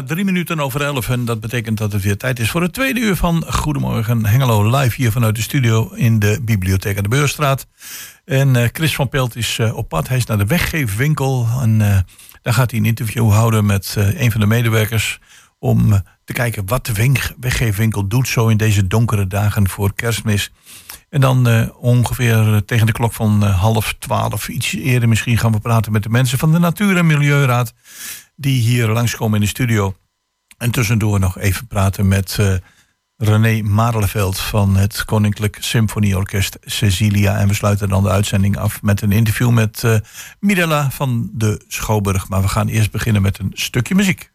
Drie minuten over elf. En dat betekent dat het weer tijd is voor het tweede uur van Goedemorgen Hengelo. Live hier vanuit de studio in de bibliotheek aan de Beurstraat. En uh, Chris van Pelt is uh, op pad. Hij is naar de weggeefwinkel. En uh, daar gaat hij een interview houden met een van de medewerkers. Om te kijken wat de weggeefwinkel doet zo in deze donkere dagen voor kerstmis. En dan ongeveer tegen de klok van half twaalf, iets eerder misschien, gaan we praten met de mensen van de Natuur- en Milieuraad die hier langskomen in de studio. En tussendoor nog even praten met uh, René Madeleveld van het Koninklijk Symfonieorkest Cecilia. En we sluiten dan de uitzending af met een interview met uh, van de Schouwburg. Maar we gaan eerst beginnen met een stukje muziek.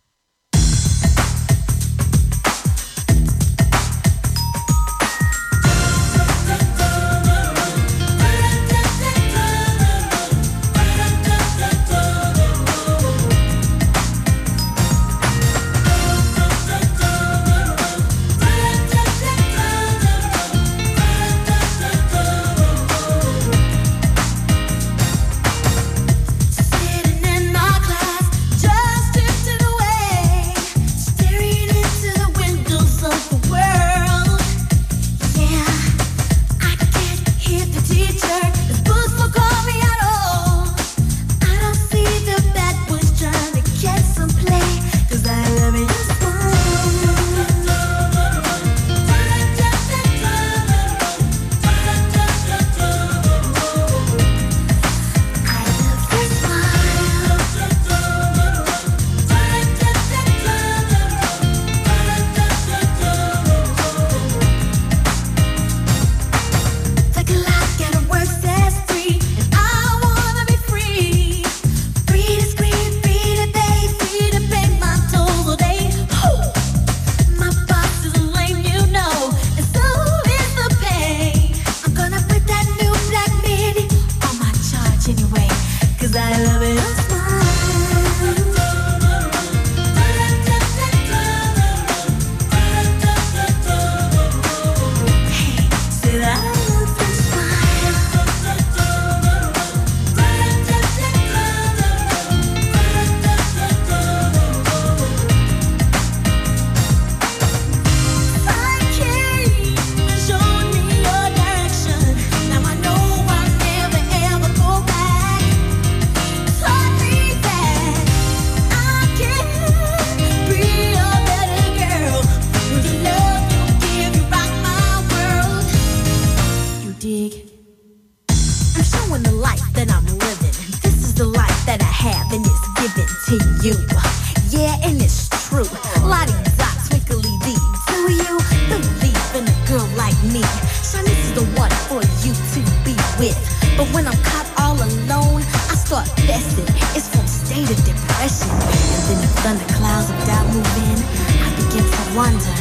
all alone, I start pissing. It's from state of depression. And then the thunderclouds of doubt move in. I begin to wonder,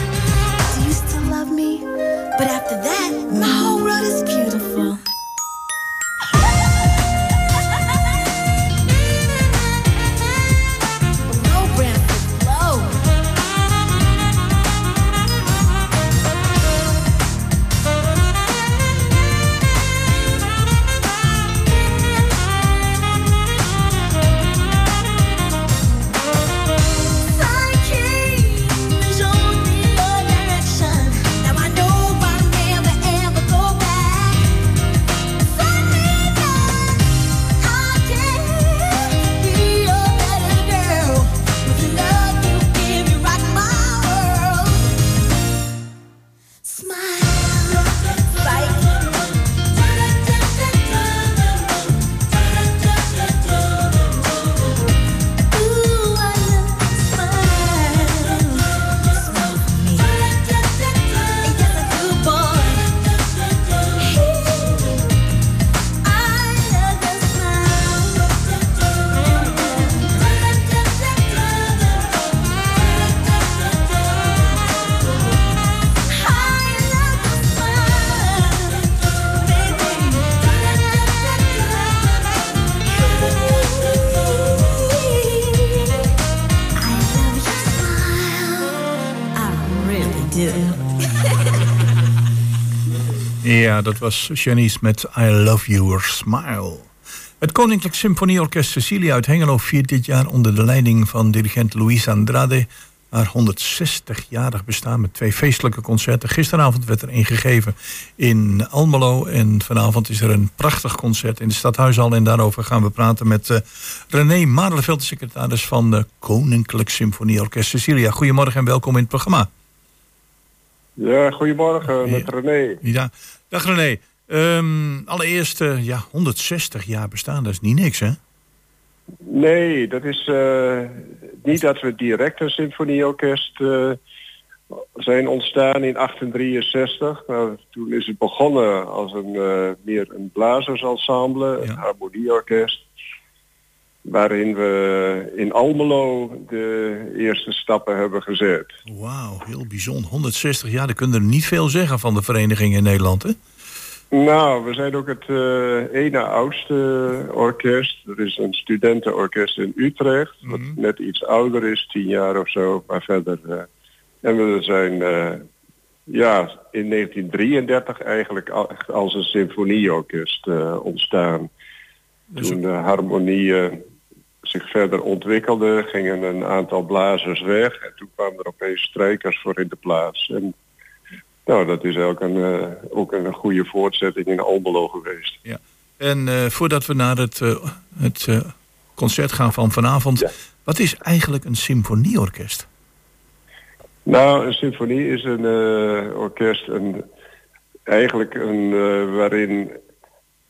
do you still love me? But after that, my whole world is beautiful. Ja, dat was Janice met I Love Your Smile. Het Koninklijk Symfonieorkest Cecilia uit Hengelo viert dit jaar onder de leiding van dirigent Luis Andrade haar 160-jarig bestaan met twee feestelijke concerten. Gisteravond werd er ingegeven in Almelo en vanavond is er een prachtig concert in de Stadhuishal. En daarover gaan we praten met uh, René Madelveld, secretaris van de Koninklijk Symfonieorkest Cecilia. Goedemorgen en welkom in het programma. Ja, goedemorgen met René. Ja, dag René. Um, allereerst, uh, ja, 160 jaar bestaan, dat is niet niks, hè? Nee, dat is uh, niet dat we direct een symfonieorkest uh, zijn ontstaan in 1863. Nou, toen is het begonnen als een meer een blazersensemble, ja. een harmonieorkest. Waarin we in Almelo de eerste stappen hebben gezet. Wauw, heel bijzonder. 160 jaar, daar kunnen er niet veel zeggen van de vereniging in Nederland, hè? Nou, we zijn ook het uh, ene oudste orkest. Er is een studentenorkest in Utrecht, wat mm -hmm. net iets ouder is, tien jaar of zo, maar verder. Uh, en we zijn uh, ja, in 1933 eigenlijk als een symfonieorkest ontstaan. Dus Toen de harmonieën zich verder ontwikkelden, gingen een aantal blazers weg en toen kwamen er opeens strijkers voor in de plaats. En nou, dat is ook een, uh, ook een goede voortzetting in Almelo geweest. Ja. En uh, voordat we naar het, uh, het concert gaan van vanavond, ja. wat is eigenlijk een symfonieorkest? Nou, een symfonie is een orkest, een, eigenlijk een, waarin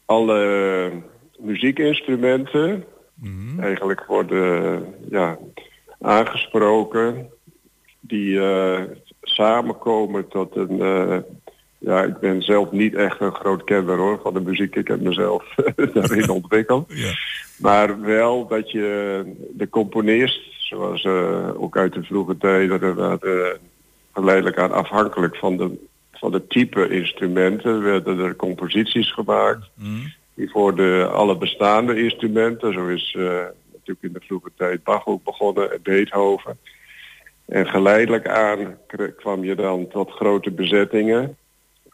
alle muziekinstrumenten mm -hmm. eigenlijk worden ja, aangesproken die samenkomen tot een... Uh, ja, ik ben zelf niet echt een groot kenner hoor van de muziek. Ik heb mezelf daarin ontwikkeld. Ja. Maar wel dat je de componist, zoals uh, ook uit de vroege tijden, inderdaad geleidelijk aan afhankelijk van de, van de type instrumenten, werden er composities gemaakt. Mm. Die voor de alle bestaande instrumenten, zo is natuurlijk in de vroege tijd Bach ook begonnen en Beethoven. En geleidelijk aan kwam je dan tot grote bezettingen,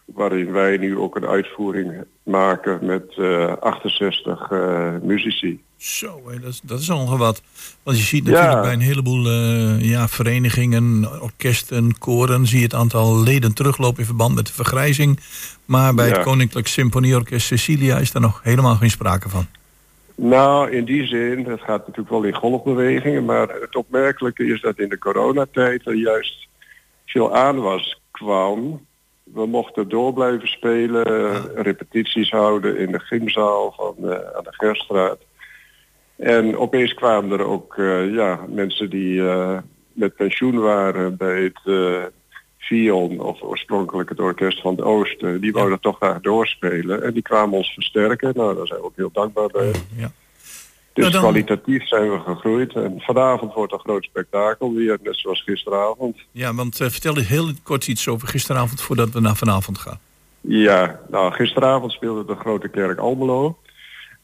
waarin wij nu ook een uitvoering maken met uh, 68 uh, muzici. Zo, dat is, dat is al wat. Want je ziet natuurlijk ja. bij een heleboel uh, ja, verenigingen, orkesten, koren, zie je het aantal leden teruglopen in verband met de vergrijzing. Maar bij ja. het Koninklijk Symfonieorkest Cecilia is daar nog helemaal geen sprake van. Nou, in die zin, het gaat natuurlijk wel in golfbewegingen, maar het opmerkelijke is dat in de coronatijd er juist veel aanwas kwam. We mochten door blijven spelen, ja. repetities houden in de gymzaal van, uh, aan de Gerstraat. En opeens kwamen er ook uh, ja, mensen die uh, met pensioen waren bij het Vion of oorspronkelijk het Orkest van het Oosten, die wouden ja. toch graag doorspelen. En die kwamen ons versterken. Nou, daar zijn we ook heel dankbaar bij. Ja. Dus nou, dan... kwalitatief zijn we gegroeid. En vanavond wordt een groot spektakel weer, net zoals gisteravond. Ja, want uh, vertel eens heel kort iets over gisteravond voordat we naar vanavond gaan. Ja, nou gisteravond speelde de Grote Kerk Almelo.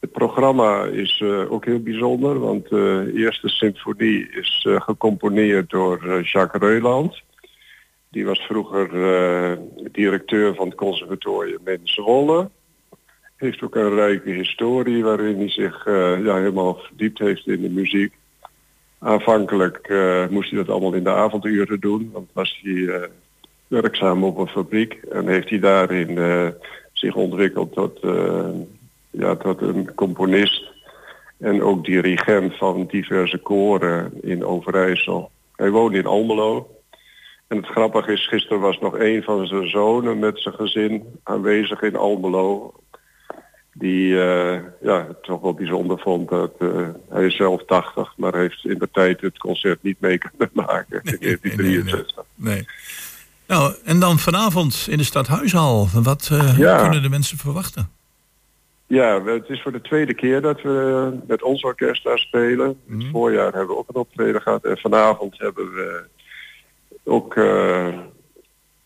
Het programma is uh, ook heel bijzonder, want de uh, eerste symfonie is uh, gecomponeerd door Jacques Reuland. Die was vroeger directeur van het conservatorium in Zwolle. Heeft ook een rijke historie waarin hij zich ja, helemaal verdiept heeft in de muziek. Aanvankelijk moest hij dat allemaal in de avonduren doen, want was hij werkzaam op een fabriek. En heeft hij daarin zich ontwikkeld tot, ja, tot een componist en ook dirigent van diverse koren in Overijssel. Hij woont in Almelo. En het grappige is, gisteren was nog een van zijn zonen met zijn gezin aanwezig in Almelo. Die uh, ja, het toch wel bijzonder vond dat uh, hij is zelf 80, maar heeft in de tijd het concert niet mee kunnen maken in 1963. Nee, nee, Nou, en dan vanavond in de stadhuishal. Wat uh, ja. kunnen de mensen verwachten? Ja, het is voor de tweede keer dat we met ons orkest daar spelen. Mm. Het voorjaar hebben we ook een optreden gehad. En vanavond hebben we ook uh,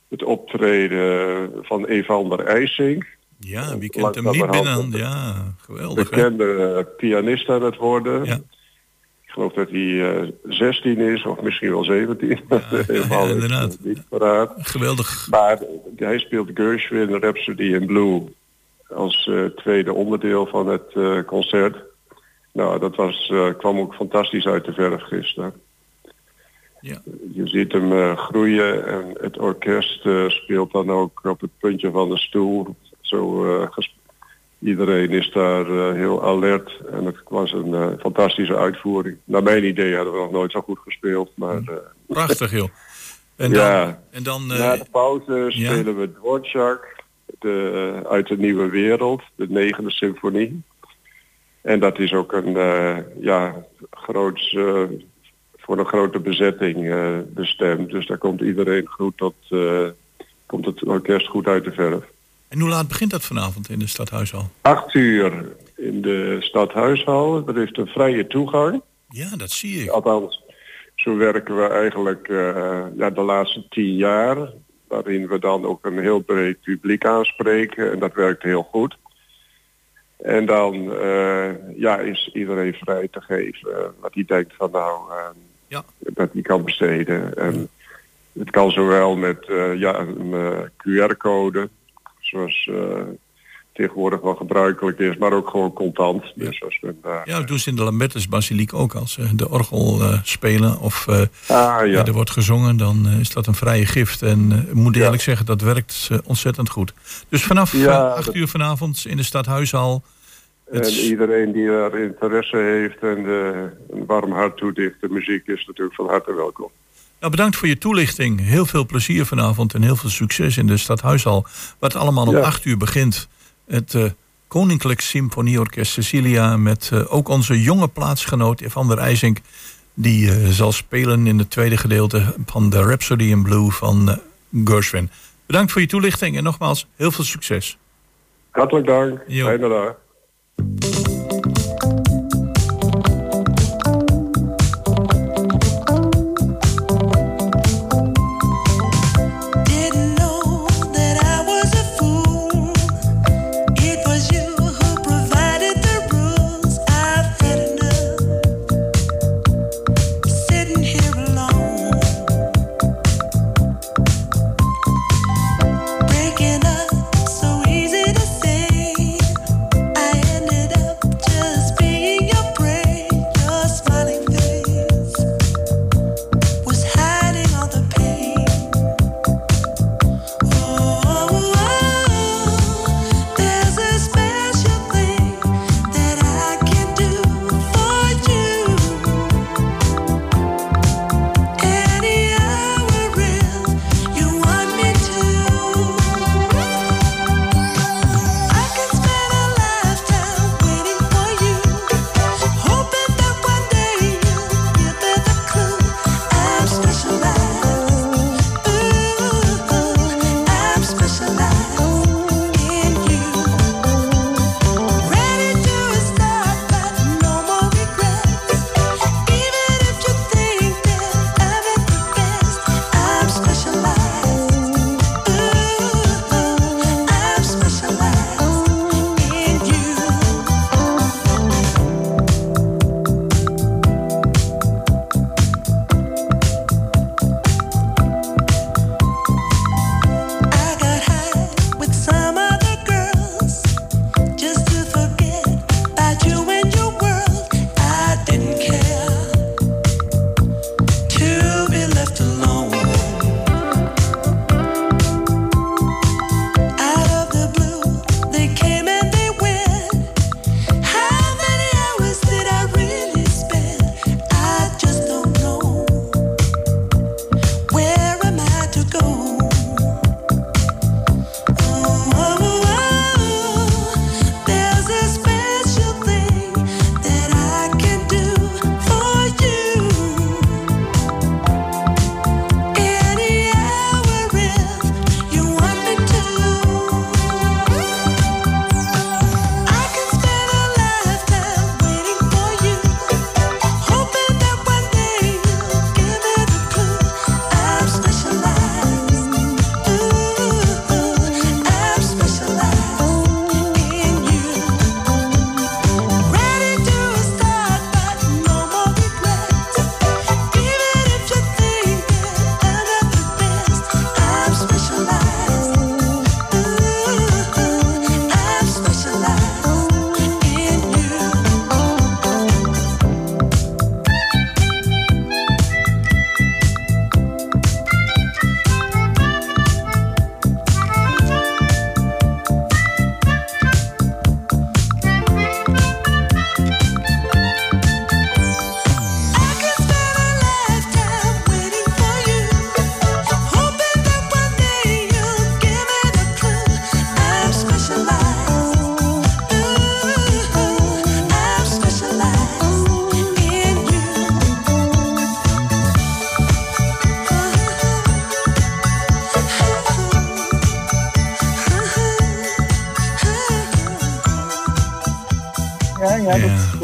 het optreden van Evander IJsink. Ja, wie kent hem niet binnen? Ja, geweldig. Bekende uh, pianist aan het worden. Ja. Ik geloof dat hij uh, eh, 16 is of misschien wel 17. Ja, inderdaad. Niet paraat. Geweldig. Maar hij speelt Gershwin Rhapsody in Blue als uh, tweede onderdeel van het uh, concert. Nou, dat was, uh, kwam ook fantastisch uit de verf gisteren. Ja. Je ziet hem eh, groeien en het orkest eh, speelt dan ook op het puntje van de stoel. Zo, eh, iedereen is daar eh, heel alert en het was een eh, fantastische uitvoering. Naar mijn idee hadden we nog nooit zo goed gespeeld, maar eh, Prachtig, joh. En dan, Ja. en dan eh, na de pauze ja. spelen we Dvorak de, uit de Nieuwe Wereld, de negende symfonie. En dat is ook een eh, ja, groot, eh, voor een grote bezetting eh, bestemd. Dus daar komt iedereen goed tot, eh, komt het orkest goed uit de verf. en hoe laat begint dat vanavond in de stadhuishal? Acht uur in de stadhuishal. Er heeft een vrije toegang. Ja, dat zie ik. Althans, zo werken we eigenlijk eh, ja, de laatste tien jaar. Waarin we dan ook een heel breed publiek aanspreken. En dat werkt heel goed. En dan eh, ja, is iedereen vrij te geven eh, wat hij denkt van nou eh, Ja. dat hij kan besteden. En het kan zowel met ja, een QR-code, zoals tegenwoordig wel gebruikelijk is, maar ook gewoon contant. Dus als men daar Ja, dat doen ze in de Lambertus Basiliek ook. Als ze de orgel eh, spelen of eh, Ah ja, er wordt gezongen, dan eh, is dat een vrije gift. En eh, ik moet Ja. eerlijk zeggen, dat werkt eh, ontzettend goed. Dus vanaf Ja, eh, acht uur vanavond in de stadhuishal. En iedereen die daar interesse heeft en eh, een warm hart toedicht, de muziek is natuurlijk van harte welkom. Nou, bedankt voor je toelichting. Heel veel plezier vanavond en heel veel succes in de stadhuishal. Wat allemaal om Ja. acht uur begint. Het eh, Koninklijk Symfonieorkest Cecilia met eh, ook onze jonge plaatsgenoot Van der IJzink. Die eh, zal spelen in het tweede gedeelte van de Rhapsody in Blue van Gershwin. Bedankt voor je toelichting en nogmaals heel veel succes. Hartelijk dank. Fijne dag.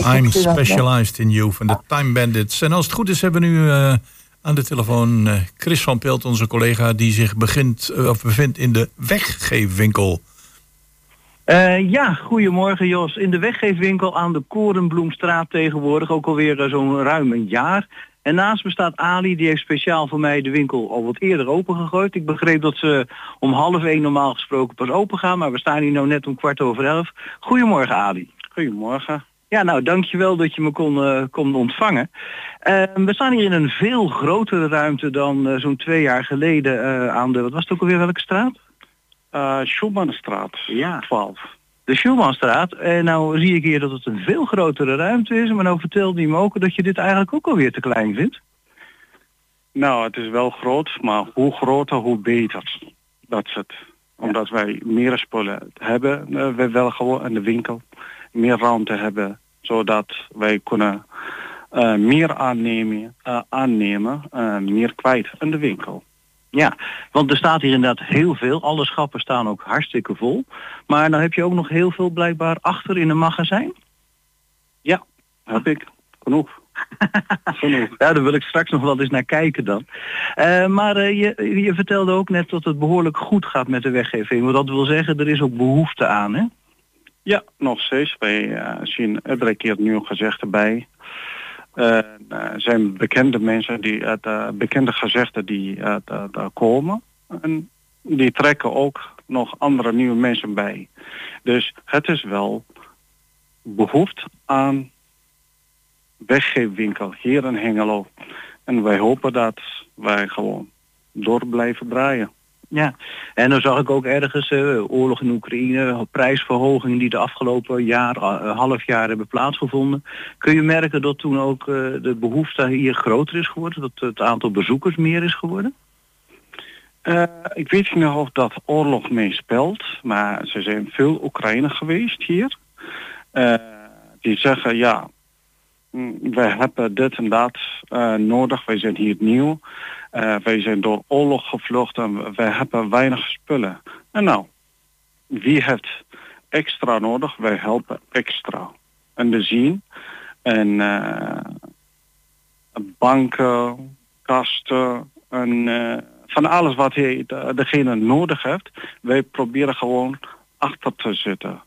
I'm specialized in you van de Time Bandits. En als het goed is hebben we nu eh, aan de telefoon eh, Chris van Pelt, onze collega, die zich begint, eh, of bevindt in de weggeefwinkel. Eh, ja, goedemorgen Jos. In de weggeefwinkel aan de Korenbloemstraat tegenwoordig ook alweer zo'n ruim een jaar. En naast me staat Ali, die heeft speciaal voor mij de winkel al wat eerder opengegooid. Ik begreep dat ze om half één normaal gesproken pas open gaan, maar we staan hier nou net om kwart over elf. Goedemorgen Ali. Goedemorgen. Ja, nou, dankjewel dat je me kon, eh, kon ontvangen. Eh, we staan hier in een veel grotere ruimte dan eh, zo'n twee jaar geleden eh, aan de, wat was het ook alweer, welke straat? Schumannstraat Ja. 12. de Schulmanstraat. En nou zie ik hier dat het een veel grotere ruimte is. Maar nou vertelde hij me ook dat je dit eigenlijk ook alweer te klein vindt. Nou, het is wel groot, maar hoe groter, hoe beter. Dat is het. Omdat wij meer spullen hebben, we willen gewoon in de winkel meer ruimte hebben, zodat wij kunnen eh, meer aannemen, eh, aannemen eh, meer kwijt in de winkel. Ja, want er staat hier inderdaad heel veel. Alle schappen staan ook hartstikke vol. Maar dan heb je ook nog heel veel blijkbaar achter in een magazijn. Heb ik genoeg. genoeg. Ja, daar wil ik straks nog wel eens naar kijken dan. Maar je, je vertelde ook net dat het behoorlijk goed gaat met de weggeving. Want dat wil zeggen, er is ook behoefte aan, hè? Ja, nog steeds. Wij eh, zien iedere keer nieuw gezegden bij. Eh, Er zijn bekende mensen die uit eh, bekende gezegden die daar komen. En die trekken ook nog andere nieuwe mensen bij. Dus het is wel behoefte aan weggeefwinkel hier in Hengelo. En wij hopen dat wij gewoon door blijven draaien. Ja, en dan zag ik ook ergens eh, oorlog in Oekraïne, prijsverhogingen die de afgelopen jaar, eh, half jaar hebben plaatsgevonden. Kun je merken dat toen ook eh, de behoefte hier groter is geworden, dat het aantal bezoekers meer is geworden? Ik weet niet of dat oorlog meespeelt, maar er zijn veel Oekraïnen geweest hier. Die zeggen, ja, mm, wij hebben dit en dat nodig, wij zijn hier nieuw. Eh, wij zijn door oorlog gevlucht en wij hebben weinig spullen. En nou, wie heeft extra nodig? Wij helpen extra. En de zien. En eh, banken, kasten en eh, van alles wat hij, de- degene nodig heeft. Wij proberen gewoon achter te zitten.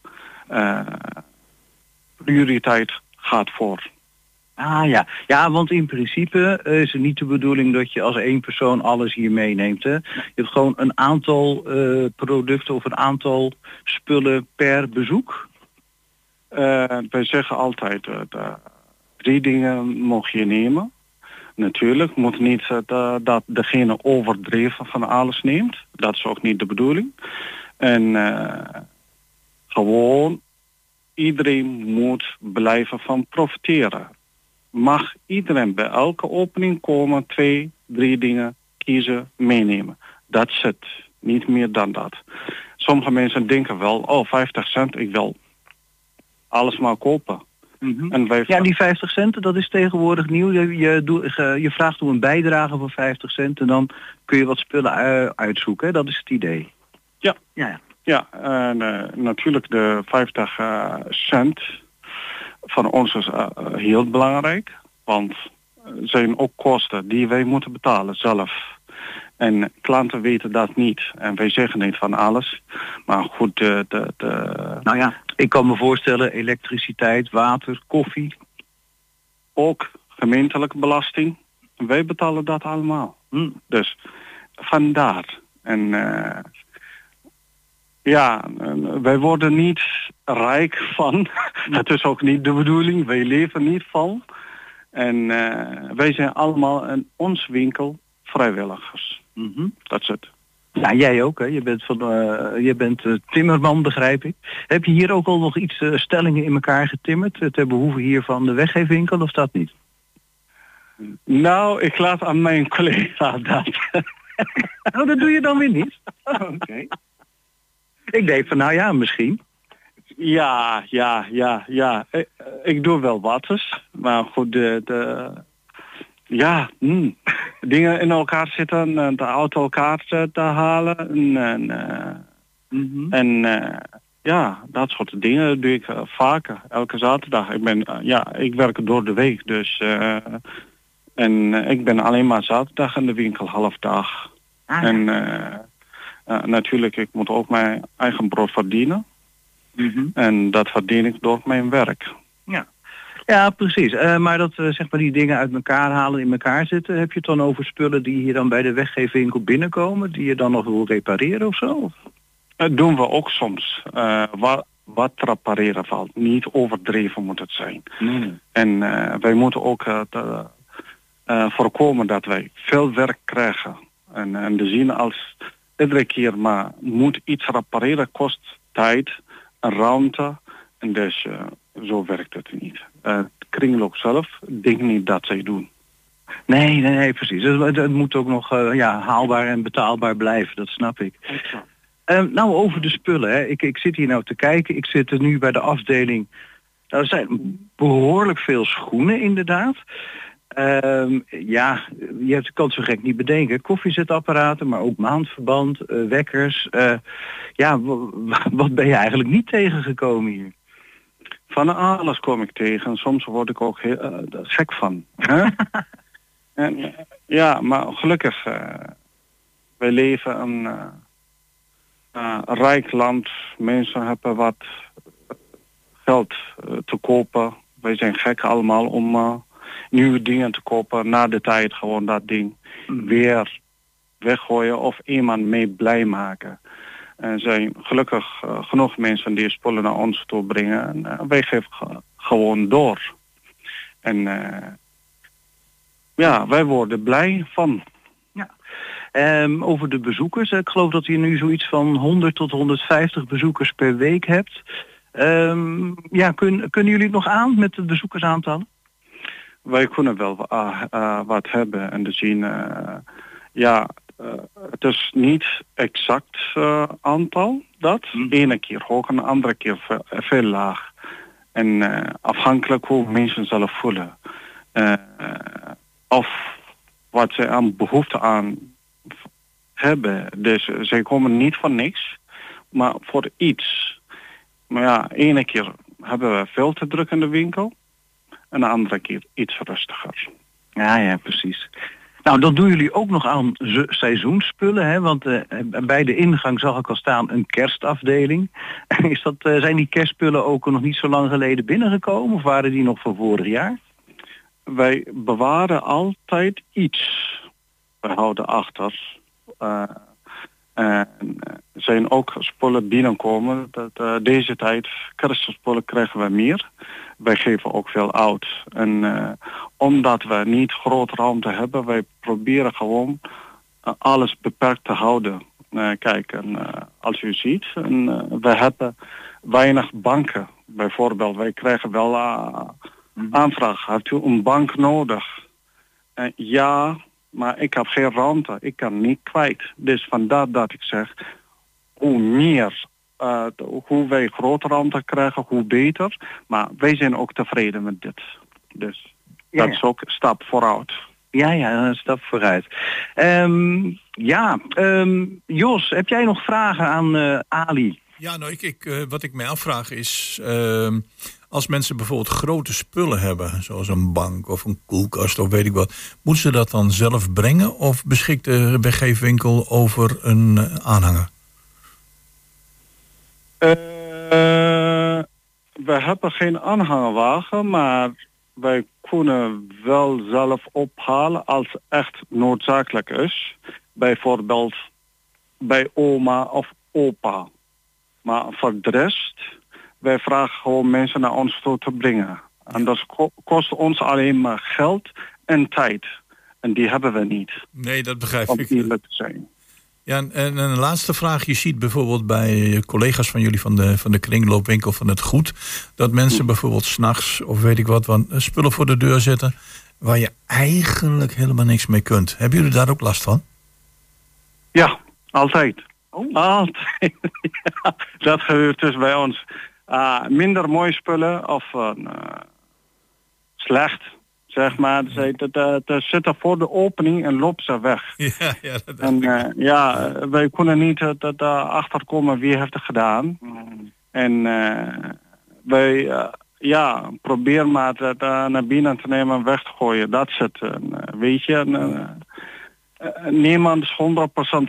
Prioriteit gaat voor. Ah ja, ja, want in principe eh, is het niet de bedoeling dat je als één persoon alles hier meeneemt. Hè? Je hebt gewoon een aantal eh, producten of een aantal spullen per bezoek. Eh, wij zeggen altijd, drie dingen mag je nemen. Natuurlijk moet niet dat degene overdreven van alles neemt. Dat is ook niet de bedoeling. En gewoon iedereen moet blijven van profiteren. Mag iedereen bij elke opening komen, twee, drie dingen kiezen, meenemen. Dat is het. Niet meer dan dat. Sommige mensen denken wel, oh 50 cent, ik wil alles maar kopen. En wij Ja, die 50 centen, dat is tegenwoordig nieuw. Je, je, je vraagt om een bijdrage van 50 cent en dan kun je wat spullen uitzoeken. hè? Dat is het idee. Ja. Ja, ja. Ja, en eh, natuurlijk de 50 eh, cent van ons is eh, eh, heel belangrijk. Want er zijn ook kosten die wij moeten betalen zelf. En klanten weten dat niet. En wij zeggen niet van alles. Maar goed, de, de, de, Nou ja, ik kan me voorstellen, elektriciteit, water, koffie. ook gemeentelijke belasting. Wij betalen dat allemaal. Hm. Dus vandaar. En eh, ja, en wij worden niet rijk van. Het is ook niet de bedoeling. Wij leven niet van. En eh, wij zijn allemaal in ons winkel vrijwilligers. Mhm. Dat is het. Ja, jij ook, hè? Je bent, van, eh, je bent eh, timmerman, begrijp ik. Heb je hier ook al nog iets eh, stellingen in elkaar getimmerd eh, ter behoeve hier van de weggeefwinkel of dat niet? Nou, ik laat aan mijn collega dat. Nou, dat doe je dan weer niet. Oké. Ik denk van, nou ja, misschien. Ja, ja, ja, ja. Ik, ik doe wel wat dus. Maar goed, de, de ja, hmm. dingen in elkaar zitten, eh, de auto elkaar te, te halen. En, eh, Mhm. en eh, ja, dat soort dingen doe ik eh, vaker, elke zaterdag. Ik ben, eh, ja, ik werk door de week, dus eh, en eh, ik ben alleen maar zaterdag in de winkel halfdag. Ah, ja. En eh, natuurlijk, ik moet ook mijn eigen brood verdienen. Mhm. En dat verdien ik door mijn werk. Ja, precies. Eh, maar dat eh, zeg maar die dingen uit elkaar halen, in elkaar zitten, heb je het dan over spullen die hier dan bij de weggeefwinkel binnenkomen, die je dan nog wil repareren of zo? Dat doen we ook soms. Wat, wat repareren valt. Niet overdreven moet het zijn. En wij moeten ook voorkomen dat wij veel werk krijgen. En, en de zien als iedere keer maar moet iets repareren kost tijd en ruimte. En dus eh, zo werkt het niet. Het kringloop zelf denk niet dat zij doen. Nee, nee, nee, precies. Het, het moet ook nog eh, ja, haalbaar en betaalbaar blijven, dat snap ik. Eh, nou, over de spullen. Hè. Ik, ik zit hier nou te kijken. Ik zit er nu bij de afdeling. Nou, er zijn behoorlijk veel schoenen inderdaad. Ehm, ja, je hebt, kan het zo gek niet bedenken. Koffiezetapparaten, maar ook maandverband, eh, wekkers. Eh, ja, wat ben je eigenlijk niet tegengekomen hier? Van alles kom ik tegen. Soms word ik ook heel, eh, gek van. Hè? en, ja, maar gelukkig, wij leven in een rijk land. Mensen hebben wat geld te kopen. Wij zijn gek allemaal om nieuwe dingen te kopen. Na de tijd gewoon dat ding weer weggooien of iemand mee blij maken. Er zijn gelukkig eh, genoeg mensen die spullen naar ons toe brengen. En eh, wij geven ge- gewoon door. En eh, ja, wij worden blij van. Ehm, over de bezoekers. Ik geloof dat je nu zoiets van 100 tot 150 bezoekers per week hebt. Ehm, ja, kun, kunnen jullie het nog aan met het bezoekersaantallen? Wij kunnen wel eh, eh, wat hebben en dus zien. eh, ja, eh, het is niet exact eh, aantal dat. Mhm. Ene keer hoog en de andere keer ve- veel laag. En afhankelijk hoe mensen zelf voelen. Of wat ze aan behoefte aan hebben. Dus zij komen niet voor niks, maar voor iets. Maar ja, ene keer hebben we veel te druk in de winkel. En de andere keer iets rustiger. Ja, ja, precies. Nou, dan doen jullie ook nog aan seizoensspullen, hè? Want eh, bij de ingang zag ik al staan een kerstafdeling. Is dat, eh, zijn die kerstspullen ook nog niet zo lang geleden binnengekomen? Of waren die nog van vorig jaar? Wij bewaren altijd iets. We houden achter. Eh, en eh, zijn ook spullen binnenkomen. Dat, eh, deze tijd, kerstspullen krijgen we meer. Wij geven ook veel oud. En eh, omdat we niet groot ruimte hebben, wij proberen gewoon alles beperkt te houden. Kijk, en, als u ziet, en, we hebben weinig banken. Bijvoorbeeld, wij krijgen wel eh, aanvraag. Heeft u een bank nodig? Ja, maar ik heb geen ruimte. Ik kan niet kwijt. Dus vandaar dat ik zeg, hoe meer, eh, hoe wij grote ruimte krijgen, hoe beter. Maar wij zijn ook tevreden met dit. Dus Ja, dat ja. is ook een stap vooruit. Ja, ja, een stap vooruit. Ehm, ja, ehm, Jos, heb jij nog vragen aan eh, Ali? Ja, nou, ik, eh, wat ik mij afvraag is... ehm, als mensen bijvoorbeeld grote spullen hebben... zoals een bank of een koelkast of weet ik wat... moeten ze dat dan zelf brengen... of beschikt de weggeefwinkel over een eh, aanhanger? Eh, we hebben geen aanhangwagen, maar wij kunnen wel zelf ophalen als het echt noodzakelijk is. Bijvoorbeeld bij oma of opa. Maar voor de rest, wij vragen gewoon mensen naar ons toe te brengen. En dat ko- kost ons alleen maar geld en tijd. En die hebben we niet, Nee, dat begrijp om ik. eerlijk te zijn. Ja, en, en een laatste vraag. Je ziet bijvoorbeeld bij collega's van jullie van de, van de kringloopwinkel van het goed... dat mensen bijvoorbeeld s'nachts of weet ik wat... wat spullen voor de deur zetten waar je eigenlijk helemaal niks mee kunt. Hebben jullie daar ook last van? Ja, altijd. Altijd. ja, dat gebeurt dus bij ons. Ah, minder mooie spullen of eh, slecht, zeg maar. Ze, dat, dat, dat zitten voor de opening en lopen ze weg. Ja, ja dat En eh, ja, eh, wij kunnen niet uh, dat, uh, achterkomen wie heeft het gedaan. En eh, wij eh, ja, probeer maar dat eh, naar binnen te nemen en weg te gooien. Dat is het. En, eh, weet je, en, eh, eh, niemand is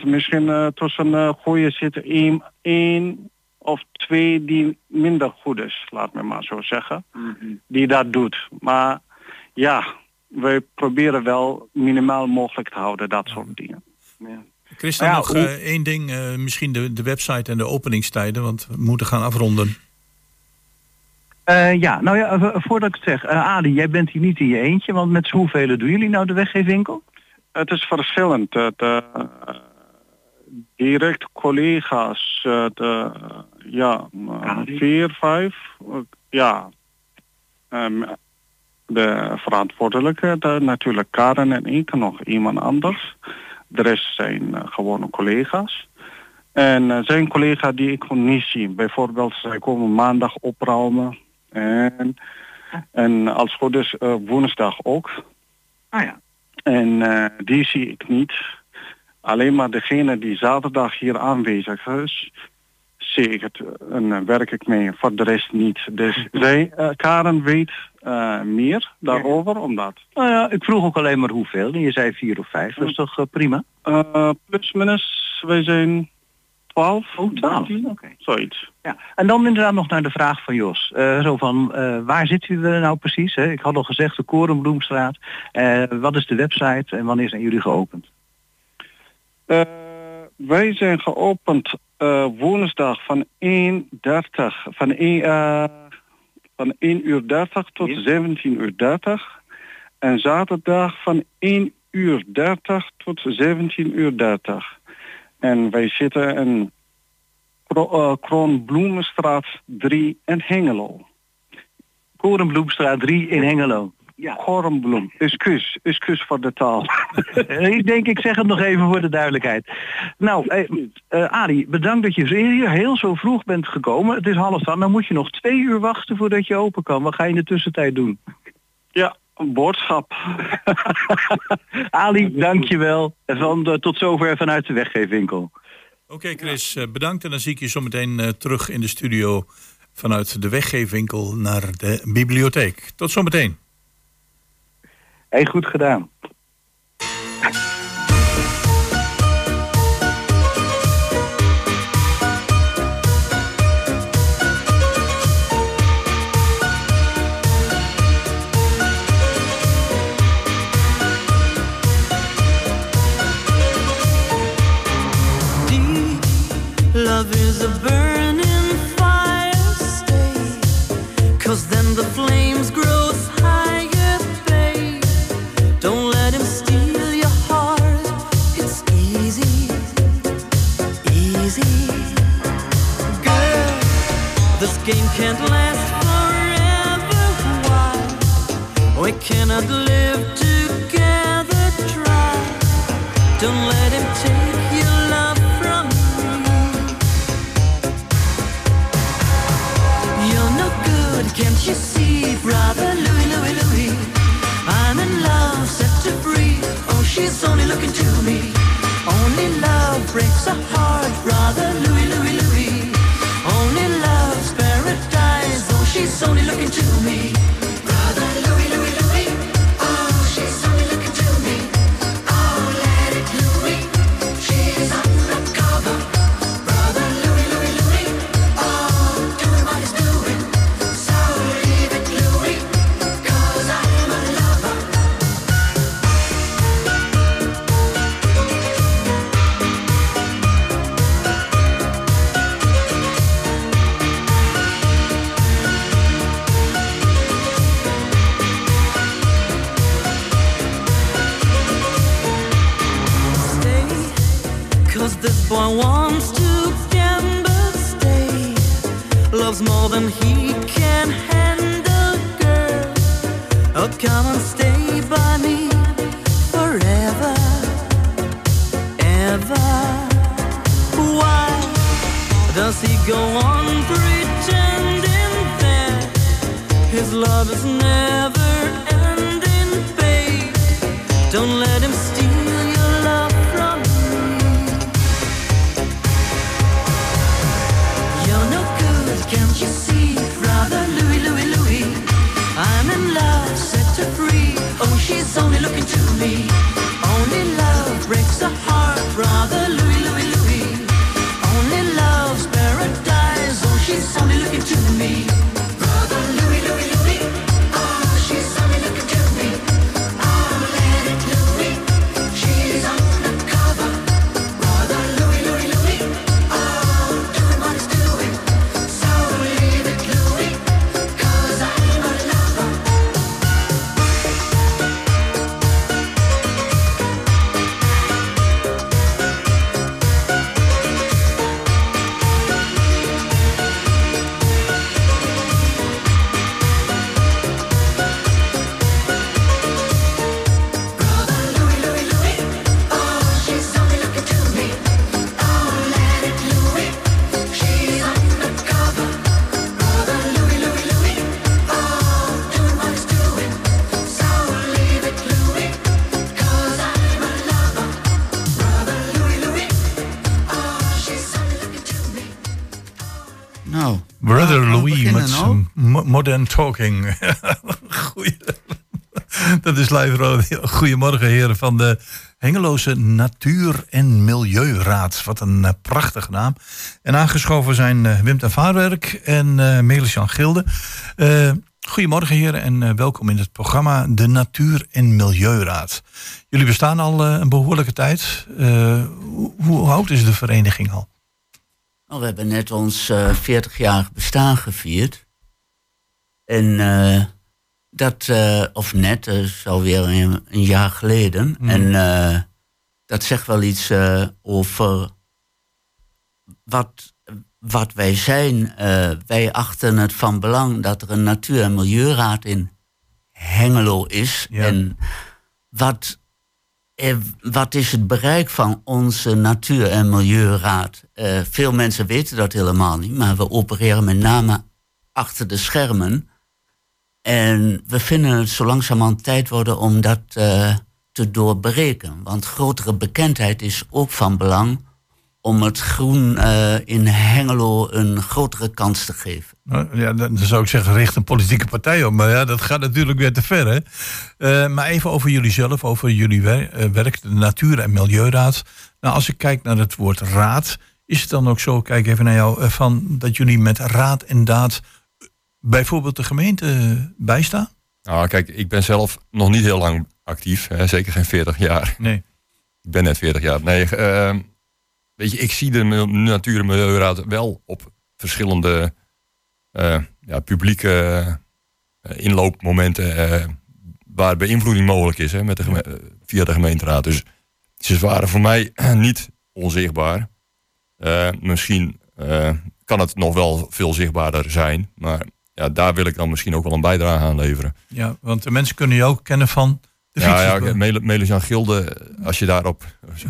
100% misschien eh, tussen uh, goede zitten één, één of twee die minder goed is, laat me maar zo zeggen, die dat doet. Maar ja, wij proberen wel minimaal mogelijk te houden, dat soort dingen. Chris, dan Ja, nog hoe- eh, één ding. eh, misschien de, de website en de openingstijden. Want we moeten gaan afronden. Eh, ja, nou ja, voordat ik het zeg, eh Ali, jij bent hier niet in je eentje, want met z'n hoeveel doen jullie nou de weggeefwinkel? Het is verschillend. Het, eh, direct collega's, het, eh, ja, Kari? vier, vijf, ja. Ehm, de verantwoordelijke, de, natuurlijk Karen en ik, nog iemand anders. De rest zijn eh, gewone collega's. En zijn collega's die ik gewoon niet zie. Bijvoorbeeld, zij komen maandag opruimen. En, en als goed is, woensdag ook. Ah ja. En eh, die zie ik niet. Alleen maar degene die zaterdag hier aanwezig is, zie ik het en eh, werk ik mee. Voor de rest niet. Dus zij, eh, Karen weet eh, meer daarover, omdat Nou ja, ik vroeg ook alleen maar hoeveel. En je zei vier of vijf, dat is toch eh, prima? eh plus minus, wij zijn 12, Oh, 12, 13, oké. zoiets. Ja. En dan inderdaad nog naar de vraag van Jos. Eh, zo van, eh, waar zitten jullie nou precies? Hè? Ik had al gezegd, de Korenbloemstraat. Eh, wat is de website en wanneer zijn jullie geopend? Eh, wij zijn geopend eh, woensdag van 1.30, van 1, eh, van 1 uur 30 tot Ja. 17 uur 30. En zaterdag van 1 uur 30 tot 17 uur 30. En wij zitten in eh, Kroonbloemenstraat 3 in Hengelo. Korenbloemstraat 3 in Hengelo. Ja. Korenbloem. Excuus, excuus voor de taal. Ik denk, ik zeg het nog even voor de duidelijkheid. Nou, eh, eh, Arie, bedankt dat je hier heel zo vroeg bent gekomen. Het is half dan moet je nog twee uur wachten voordat je open kan. Wat ga je in de tussentijd doen? ja, een boodschap. Ali, dankjewel. En van, eh, tot zover vanuit de weggeefwinkel. Oké Chris, eh, bedankt. En dan zie ik je zometeen eh, terug in de studio vanuit de weggeefwinkel naar de bibliotheek. Tot zometeen. Hey, goed gedaan. Cause this boy wants to gamble, stay. Loves more than he can handle, girl. Oh, come and stay by me forever, ever. Why does he go on pretending that his love is never ending, babe? Don't let him steal Nou, Brother Louis beginnen met nou. zijn mo- Modern Talking. Goeie. Dat is live radio. Goedemorgen heren van de Hengeloze Natuur- en Milieuraad. Wat een eh, prachtige naam. En aangeschoven zijn eh, Wim ten Vaarwerk en eh Melis-Jan Gilde. Goedemorgen heren en welkom in het programma De Natuur- en Milieuraad. Jullie bestaan al een behoorlijke tijd. Hoe, hoe oud is de vereniging al? Nou, we hebben net ons eh 40-jarig bestaan gevierd. En eh, dat, eh, of net, dat is alweer een, een jaar geleden. En eh, dat zegt wel iets eh, over wat, wat wij zijn. Eh, wij achten het van belang dat er een natuur- en milieuraad in Hengelo is. Ja. En wat eh, wat is het bereik van onze Natuur- en Milieuraad? Eh, veel mensen weten dat helemaal niet, maar we opereren met name achter de schermen. En we vinden het zo langzamerhand tijd worden om dat eh, te doorbreken. Want grotere bekendheid is ook van belang om het groen eh, in Hengelo een grotere kans te geven. Nou, Ja, dan zou ik zeggen, richt een politieke partij op. Maar ja, dat gaat natuurlijk weer te ver. Hè? Eh, maar even over jullie zelf, over jullie wer- eh, werk, de Natuur- en Milieuraad. Nou, als ik kijk naar het woord raad, is het dan ook zo, kijk even naar jou, van dat jullie met raad en daad bijvoorbeeld de gemeente bijstaan? Nou, kijk, ik ben zelf nog niet heel lang actief. Hè, zeker geen 40 jaar. Nee. Ik ben net 40 jaar. Nee, weet je, ik zie de Natuur- en Milieuraad wel op verschillende eh, ja, publieke eh, inloopmomenten eh, waar beïnvloeding mogelijk is hè, met de via de gemeenteraad. Dus ze waren voor mij niet onzichtbaar. Misschien kan het nog wel veel zichtbaarder zijn, maar ja, daar wil ik dan misschien ook wel een bijdrage aan leveren. Ja, want de mensen kunnen je ook kennen van Ja, ja, Melis Jan Gilde, als je daarop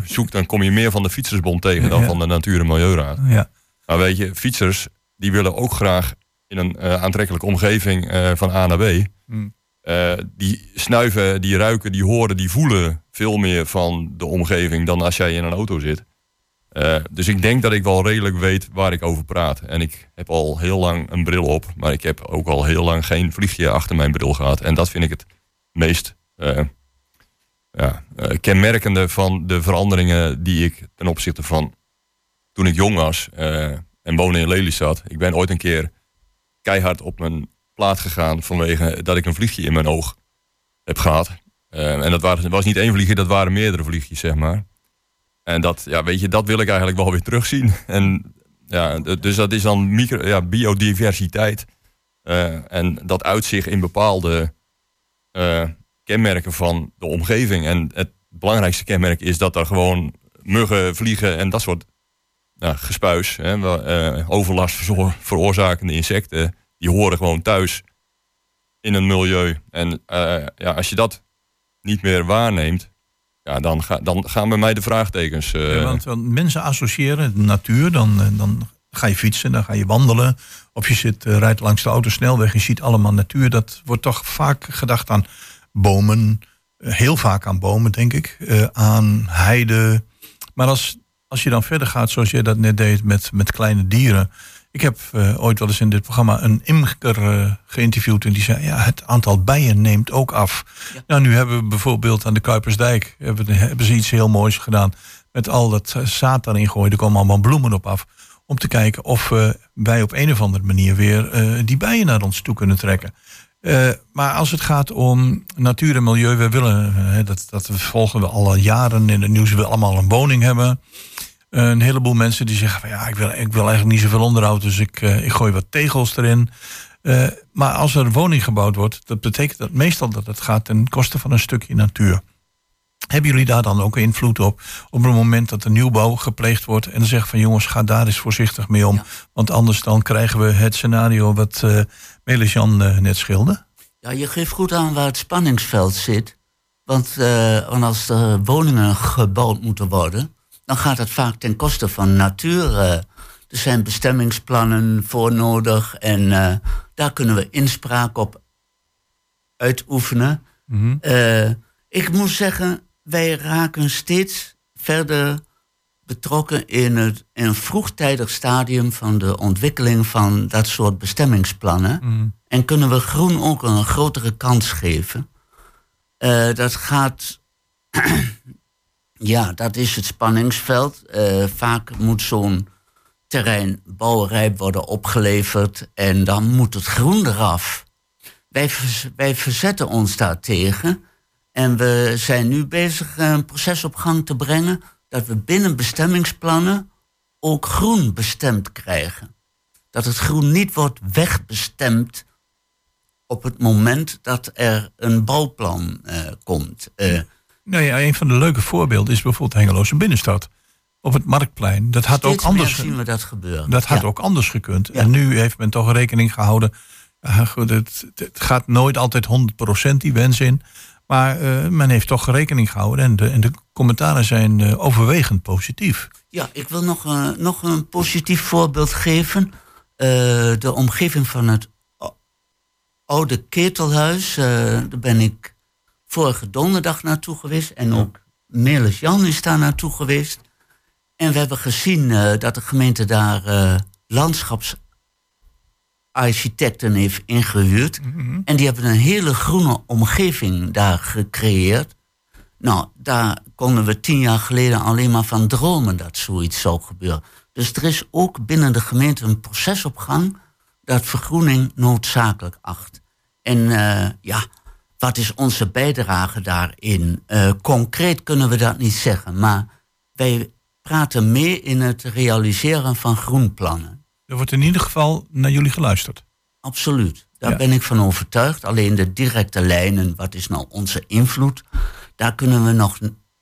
zoekt, dan kom je meer van de Fietsersbond tegen dan Ja. van de Natuur- en Milieuraad. Ja, Maar weet je, fietsers die willen ook graag in een eh, aantrekkelijke omgeving eh, van A naar B. Hmm. Eh, die snuiven, die ruiken, die horen, die voelen veel meer van de omgeving dan als jij in een auto zit. Dus ik denk dat ik wel redelijk weet waar ik over praat. En ik heb al heel lang een bril op, maar ik heb ook al heel lang geen vliegje achter mijn bril gehad. En dat vind ik het meest ja, eh, kenmerkende van de veranderingen die ik ten opzichte van toen ik jong was eh, en woonde in Lelystad. Ik ben ooit een keer keihard op mijn plaat gegaan vanwege dat ik een vliegje in mijn oog heb gehad. Eh, en dat was niet één vliegje, dat waren meerdere vliegjes, zeg maar. En dat, ja, weet je, dat wil ik eigenlijk wel weer terugzien. En ja, dus dat is dan micro, ja, biodiversiteit. En dat uitzicht in bepaalde kenmerken van de omgeving. En het belangrijkste kenmerk is dat er gewoon muggen, vliegen en dat soort nou, gespuis, hè, eh, overlast veroorzakende insecten, die horen gewoon thuis in een milieu. En eh, ja, als je dat niet meer waarneemt, ja, dan, ga, dan gaan bij mij de vraagtekens. eh, want, want mensen associëren de natuur, dan, dan ga je fietsen, dan ga je wandelen. Of je zit, rijdt langs de autosnelweg, je ziet allemaal natuur. Dat wordt toch vaak gedacht aan bomen, eh, heel vaak aan bomen, denk ik. eh, aan heide. Maar als, als je dan verder gaat, zoals jij dat net deed met, met kleine dieren. Ik heb eh, ooit wel eens in dit programma een imker geïnterviewd. En die zei, ja, het aantal bijen neemt ook af. Nou, nu hebben we bijvoorbeeld aan de Kuipersdijk... hebben, hebben ze iets heel moois gedaan. Met al dat zaad daarin gooien. Er komen allemaal bloemen op af. Om te kijken of wij op een of andere manier weer die bijen naar ons toe kunnen trekken. Eh, maar als het gaat om natuur en milieu, we willen, eh, dat, dat volgen we al jaren in het nieuws, we willen allemaal een woning hebben. Een heleboel mensen die zeggen van ja, ik wil, ik wil eigenlijk niet zoveel onderhoud, dus ik, eh, ik gooi wat tegels erin. Eh, maar als er een woning gebouwd wordt, dat betekent dat meestal dat het gaat ten koste van een stukje natuur. Hebben jullie daar dan ook invloed op? Op het moment dat de nieuwbouw gepleegd wordt en dan zeggen van jongens, ga daar eens voorzichtig mee om. Want anders dan krijgen we het scenario wat eh Melis-Jan net schilderde. Ja, je geeft goed aan waar het spanningsveld zit. Want, want als er woningen gebouwd moeten worden, dan gaat het vaak ten koste van natuur. eh. er zijn bestemmingsplannen voor nodig en eh, daar kunnen we inspraak op uitoefenen. Eh, ik moet zeggen, wij raken steeds verder betrokken in, het, in een vroegtijdig stadium van de ontwikkeling van dat soort bestemmingsplannen. En kunnen we groen ook een grotere kans geven. Eh, dat gaat. ja, dat is het spanningsveld. Eh, vaak moet zo'n terrein bouwrijp worden opgeleverd en dan moet het groen eraf. Wij, wij verzetten ons daartegen. En we zijn nu bezig een proces op gang te brengen dat we binnen bestemmingsplannen ook groen bestemd krijgen. Dat het groen niet wordt wegbestemd op het moment dat er een bouwplan eh, komt. Eh, Nou ja, een van de leuke voorbeelden is bijvoorbeeld Hengeloze binnenstad. Op het Marktplein. Dat had ook anders, zien we dat gebeuren. dat had Ja. ook anders gekund. Ja. En nu heeft men toch rekening gehouden. eh, goed, het, het gaat nooit altijd 100% die wens in. Maar eh, men heeft toch rekening gehouden. En de, de commentaren zijn eh, overwegend positief. Ja, ik wil nog, eh, nog een positief voorbeeld geven. De omgeving van het oude ketelhuis. daar ben ik vorige donderdag naartoe geweest. En ook Melis Jan is daar naartoe geweest. En we hebben gezien dat de gemeente daar eh, landschapsarchitecten heeft ingehuurd. En die hebben een hele groene omgeving daar gecreëerd. Nou, daar konden we tien jaar geleden alleen maar van dromen dat zoiets zou gebeuren. Dus er is ook binnen de gemeente een proces op gang dat vergroening noodzakelijk acht. En eh, ja, wat is onze bijdrage daarin? Eh, concreet kunnen we dat niet zeggen, maar wij praten mee in het realiseren van groenplannen. Er wordt in ieder geval naar jullie geluisterd. Absoluut. Daar Ja. ben ik van overtuigd. Alleen de directe lijnen, wat is nou onze invloed? Daar kunnen we nog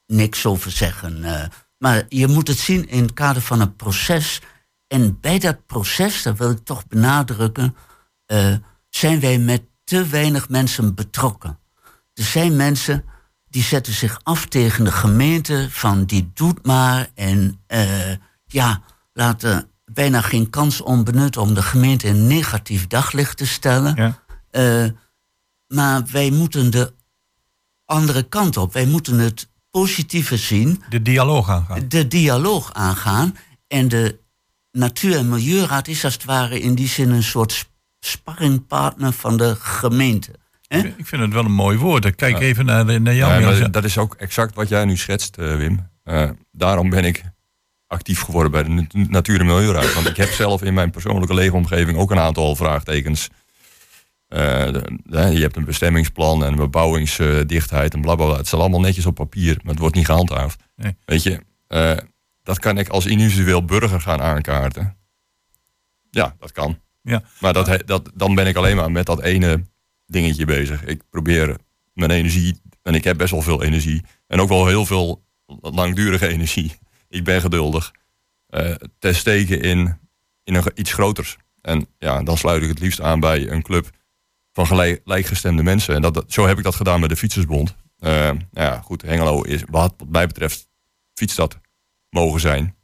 niks over zeggen. eh. maar je moet het zien in het kader van een proces. En bij dat proces, dat wil ik toch benadrukken, eh, zijn wij met te weinig mensen betrokken. Er zijn mensen die zetten zich af tegen de gemeente van die doet maar en eh, ja, laten bijna geen kans onbenut om de gemeente in een negatief daglicht te stellen. Ja. Eh, maar wij moeten de andere kant op. Wij moeten het positieve zien, De dialoog aangaan. de dialoog aangaan. En de Natuur- en Milieuraad is als het ware in die zin een soort sp- sparringpartner van de gemeente. Hè? Ik vind het wel een mooi woord. Kijk even naar, naar jou. Ja, dat is ook exact wat jij nu schetst, eh, Wim. Eh, daarom ben ik actief geworden bij de Nat- Natuur- en Milieuraad. Want ik heb zelf in mijn persoonlijke leefomgeving ook een aantal vraagtekens. Eh, de- de- je hebt een bestemmingsplan en een bebouwingsdichtheid en blablabla. Het staat allemaal netjes op papier, maar het wordt niet gehandhaafd. Nee. Weet je, eh, dat kan ik als individueel burger gaan aankaarten. Ja, dat kan. Ja. Maar dat, dat, dan ben ik alleen maar met dat ene dingetje bezig. Ik probeer mijn energie, en ik heb best wel veel energie, en ook wel heel veel langdurige energie. Ik ben geduldig. eh, te steken in, in een, iets groters. En ja, dan sluit ik het liefst aan bij een club van gelijk, gelijkgestemde mensen. En dat, dat- zo heb ik dat gedaan met de Fietsersbond. Eh, nou ja, goed, Hengelo is wat, wat mij betreft fietsstad mogen zijn.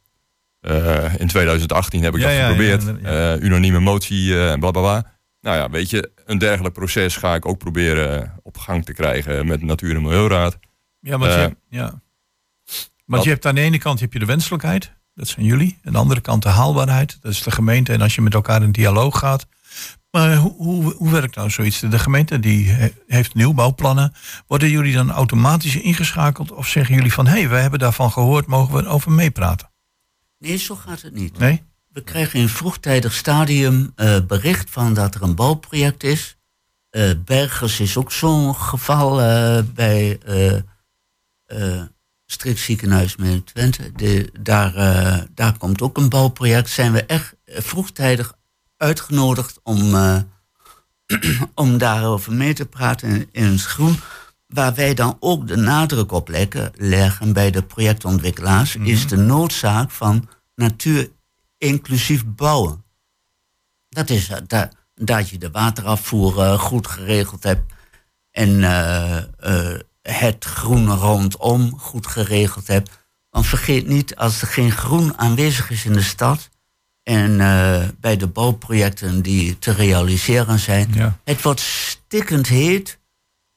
Eh, in 2018 heb ik Ja, dat ja, geprobeerd. ja. Eh, unanieme motie eh, en bla bla bla. Nou ja, weet je, een dergelijk proces ga ik ook proberen op gang te krijgen met de Natuur- en Milieuraad. Ja, want, Eh, je, ja. Want je hebt aan de ene kant heb je de wenselijkheid. dat zijn jullie. En de andere kant de haalbaarheid, dat is de gemeente. En als je met elkaar in dialoog gaat. Maar hoe, hoe, hoe werkt nou zoiets? De gemeente die he- heeft nieuwbouwplannen. Worden jullie dan automatisch ingeschakeld? Of zeggen jullie van, hé, hey, wij hebben daarvan gehoord, mogen we over meepraten? Nee, zo gaat het niet. Nee? We krijgen in vroegtijdig stadium eh, bericht van dat er een bouwproject is. Eh, Bergers is ook zo'n geval eh, bij Strikt Ziekenhuis in Twente. De, daar, eh, daar komt ook een bouwproject. Zijn we echt eh, vroegtijdig uitgenodigd om, eh, om daarover mee te praten in, in het groen. Waar wij dan ook de nadruk op leggen, leggen bij de projectontwikkelaars, is de noodzaak van natuur inclusief bouwen. Dat is da- dat je de waterafvoer goed geregeld hebt en het groen rondom goed geregeld hebt. Want vergeet niet, als er geen groen aanwezig is in de stad en eh, bij de bouwprojecten die te realiseren zijn, Ja. het wordt stikkend heet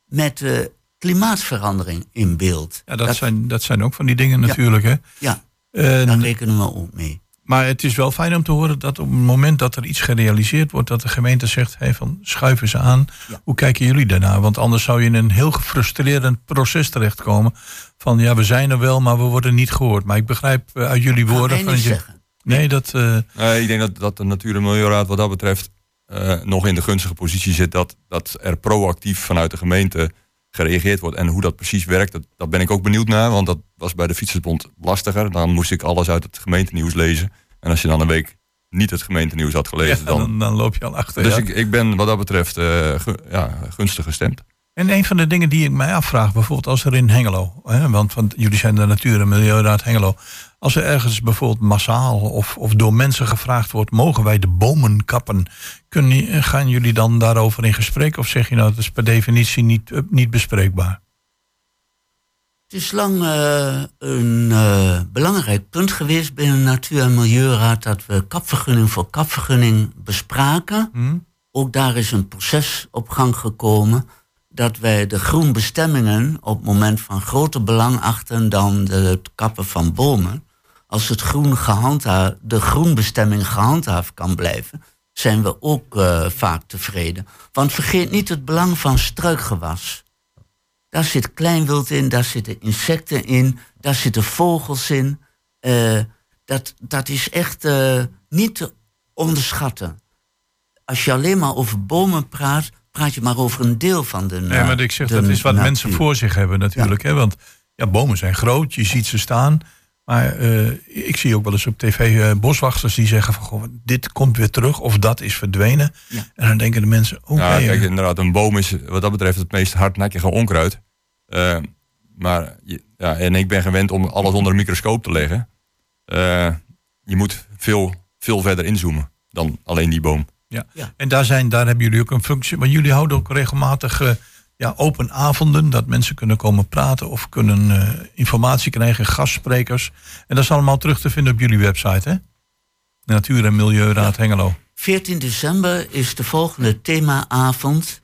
met de klimaatverandering in beeld. Ja, dat, zijn, dat zijn ook van die dingen natuurlijk. Hè? ja, En- daar rekenen we ook mee. Maar het is wel fijn om te horen dat op het moment dat er iets gerealiseerd wordt, dat de gemeente zegt: hey, van schuiven ze aan. Ja. Hoe kijken jullie daarnaar? Want anders zou je in een heel gefrustreerd proces terechtkomen. Van ja, we zijn er wel, maar we worden niet gehoord. Maar ik begrijp eh, uit jullie woorden. van niet je- zeggen. Nee, dat. eh, Nee, ik denk dat, dat de Natuur- en Milieuraad wat dat betreft eh, nog in de gunstige positie zit dat, dat er proactief vanuit de gemeente gereageerd wordt. En hoe dat precies werkt, dat, dat ben ik ook benieuwd naar. Want dat was bij de Fietsersbond lastiger. Dan moest ik alles uit het gemeentenieuws lezen. En als je dan een week niet het gemeentenieuws had ja, gelezen, dan... dan, dan loop je al achter. Dus ja. ik, ik ben wat dat betreft eh, gu- ja, gunstig gestemd. En een van de dingen die ik mij afvraag, bijvoorbeeld als er in Hengelo, hè, want, want jullie zijn de Natuur- en Milieuraad Hengelo, als er ergens bijvoorbeeld massaal of, of door mensen gevraagd wordt, mogen wij de bomen kappen? Kun je, gaan jullie dan daarover in gesprek of zeg je nou, dat is per definitie niet, eh, niet bespreekbaar? Het is lang eh, een eh, belangrijk punt geweest binnen de Natuur- en Milieuraad dat we kapvergunning voor kapvergunning bespraken. Hm? Ook daar is een proces op gang gekomen dat wij de groenbestemmingen op het moment van groter belang achten dan het kappen van bomen. Als het groen de groenbestemming gehandhaafd kan blijven, zijn we ook eh, vaak tevreden. Want vergeet niet het belang van struikgewas. Daar zit kleinwild in, daar zitten insecten in, daar zitten vogels in. Eh, dat, dat is echt eh, niet te onderschatten. Als je alleen maar over bomen praat, praat je maar over een deel van de Nee, maar ik zeg, dat is wat natuur. mensen voor zich hebben natuurlijk. Hè? Want ja, bomen zijn groot, je ziet ze staan. Maar eh, ik zie ook wel eens op tv eh, boswachters die zeggen van... Goh, dit komt weer terug of dat is verdwenen. Ja. En dan denken de mensen, oké. Ja, kijk, eh, inderdaad, een boom is wat dat betreft het meest hardnekkige onkruid. Eh, maar je- ja, en ik ben gewend om alles onder een microscoop te leggen. Eh, je moet veel, veel verder inzoomen dan alleen die boom. Ja. Ja. En daar, zijn, daar hebben jullie ook een functie. Maar jullie houden ook regelmatig eh, ja, open avonden. Dat mensen kunnen komen praten of kunnen eh, informatie krijgen, gastsprekers. En dat is allemaal terug te vinden op jullie website, hè? Natuur- en Milieuraad Hengelo. 14 december is de volgende themaavond.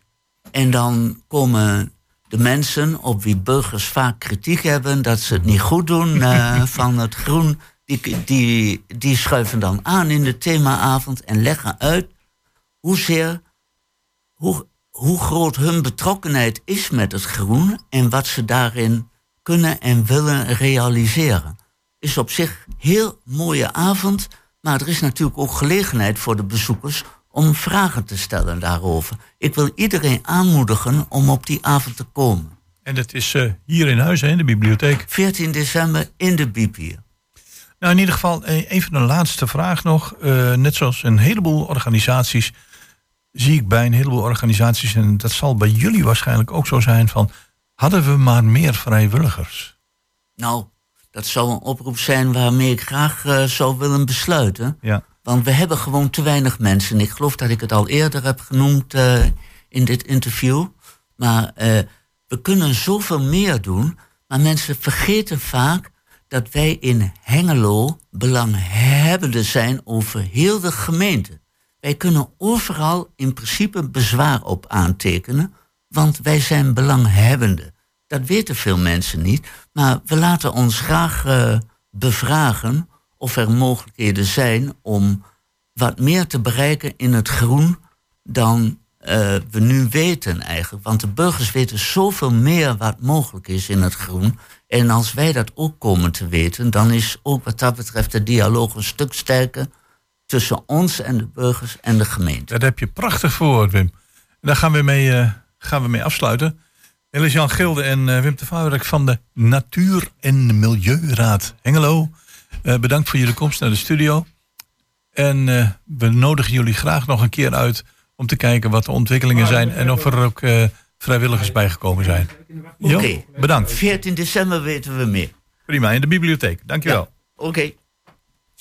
En dan komen de mensen op wie burgers vaak kritiek hebben dat ze het niet goed doen eh, van het groen. Die, die, die schuiven dan aan in de themaavond en leggen uit hoezeer, hoe, hoe groot hun betrokkenheid is met het groen en wat ze daarin kunnen en willen realiseren. Is op zich een heel mooie avond, maar er is natuurlijk ook gelegenheid voor de bezoekers om vragen te stellen daarover. Ik wil iedereen aanmoedigen om op die avond te komen. En dat is eh, hier in huis, hè, in de bibliotheek. 14 december in de hier. Nou, in ieder geval eh, even een laatste vraag nog. Eh, net zoals een heleboel organisaties zie ik bij een heleboel organisaties... en dat zal bij jullie waarschijnlijk ook zo zijn van... hadden we maar meer vrijwilligers? Nou, dat zou een oproep zijn waarmee ik graag eh, zou willen besluiten. Ja. Want we hebben gewoon te weinig mensen. Ik geloof dat ik het al eerder heb genoemd eh, in dit interview. Maar eh, we kunnen zoveel meer doen. Maar mensen vergeten vaak dat wij in Hengelo belanghebbenden zijn over heel de gemeente. Wij kunnen overal in principe bezwaar op aantekenen, want wij zijn belanghebbenden. Dat weten veel mensen niet, maar we laten ons graag eh, bevragen of er mogelijkheden zijn om wat meer te bereiken in het groen dan eh, we nu weten eigenlijk. Want de burgers weten zoveel meer wat mogelijk is in het groen. En als wij dat ook komen te weten, dan is ook wat dat betreft de dialoog een stuk sterker tussen ons en de burgers en de gemeente. Daar heb je prachtig voor, Wim. Daar gaan we mee, eh, gaan we mee afsluiten. Elis-Jan Gilde en eh, Wim de Vaarwerk van de Natuur- en Milieuraad Hengelo. Eh, bedankt voor jullie komst naar de studio. En we nodigen jullie graag nog een keer uit om te kijken wat de ontwikkelingen zijn en of er ook vrijwilligers bijgekomen zijn. Oké. bedankt. 14 december weten we meer. Prima, in de bibliotheek. Dankjewel. Oké.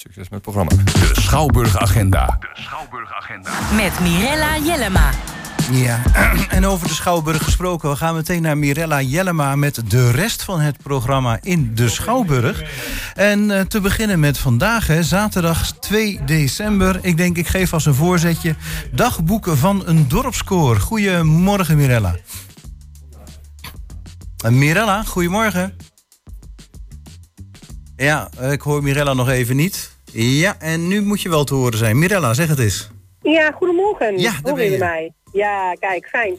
Succes met het programma. De Schouwburg Agenda. Met Mirella Jellema. Ja, en over de Schouwburg gesproken, we gaan meteen naar Mirella Jellema met de rest van het programma in de Schouwburg. En eh, te beginnen met vandaag, hè, zaterdag 2 december. Ik denk, ik geef als een voorzetje dagboeken van een dorpskoor. Goedemorgen, Mirella. Eh, Mirella, goedemorgen. Ja, eh, ik hoor Mirella nog even niet. Ja, en nu moet je wel te horen zijn. Mirella, zeg het eens. Ja, goedemorgen. Ja, daar ben je. mij? Ja, kijk, fijn.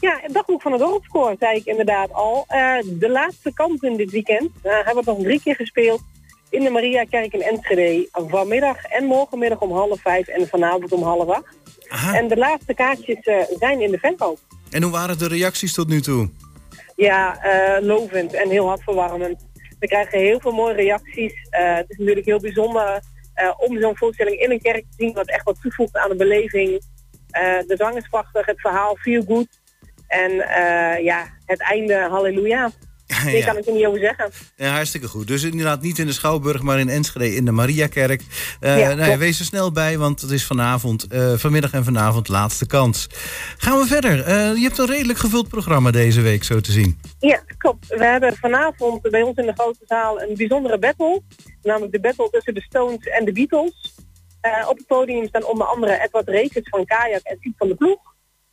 Ja, het dagboek van het dorpskoor, zei ik inderdaad al. Eh, de laatste kans in dit weekend eh, hebben we nog drie keer gespeeld in de Mariakerk in Enschede. Vanmiddag en morgenmiddag om half vijf en vanavond om half acht. Aha. En de laatste kaartjes eh, zijn in de verkoop. En hoe waren de reacties tot nu toe? Ja, lovend en heel hartverwarmend. We krijgen heel veel mooie reacties. Het is natuurlijk heel bijzonder om zo'n voorstelling in een kerk te zien... wat echt wat toevoegt aan de beleving. Eh, de zang is prachtig, het verhaal feel good. En eh, ja, het einde, halleluja. Daar Ja. kan ik er niet over zeggen. Ja, hartstikke goed. Dus inderdaad niet in de Schouwburg, maar in Enschede in de Mariakerk. Eh Ja, nou ja, wees er snel bij, want het is vanavond, eh, vanmiddag en vanavond laatste kans. Gaan we verder. Eh, je hebt een redelijk gevuld programma deze week, zo te zien. Ja, klopt. We hebben vanavond bij ons in de grote zaal een bijzondere battle. Namelijk de battle tussen de Stones en de Beatles. Eh, op het podium staan onder andere Edward Rekers van Kajak en Piet van de Ploeg.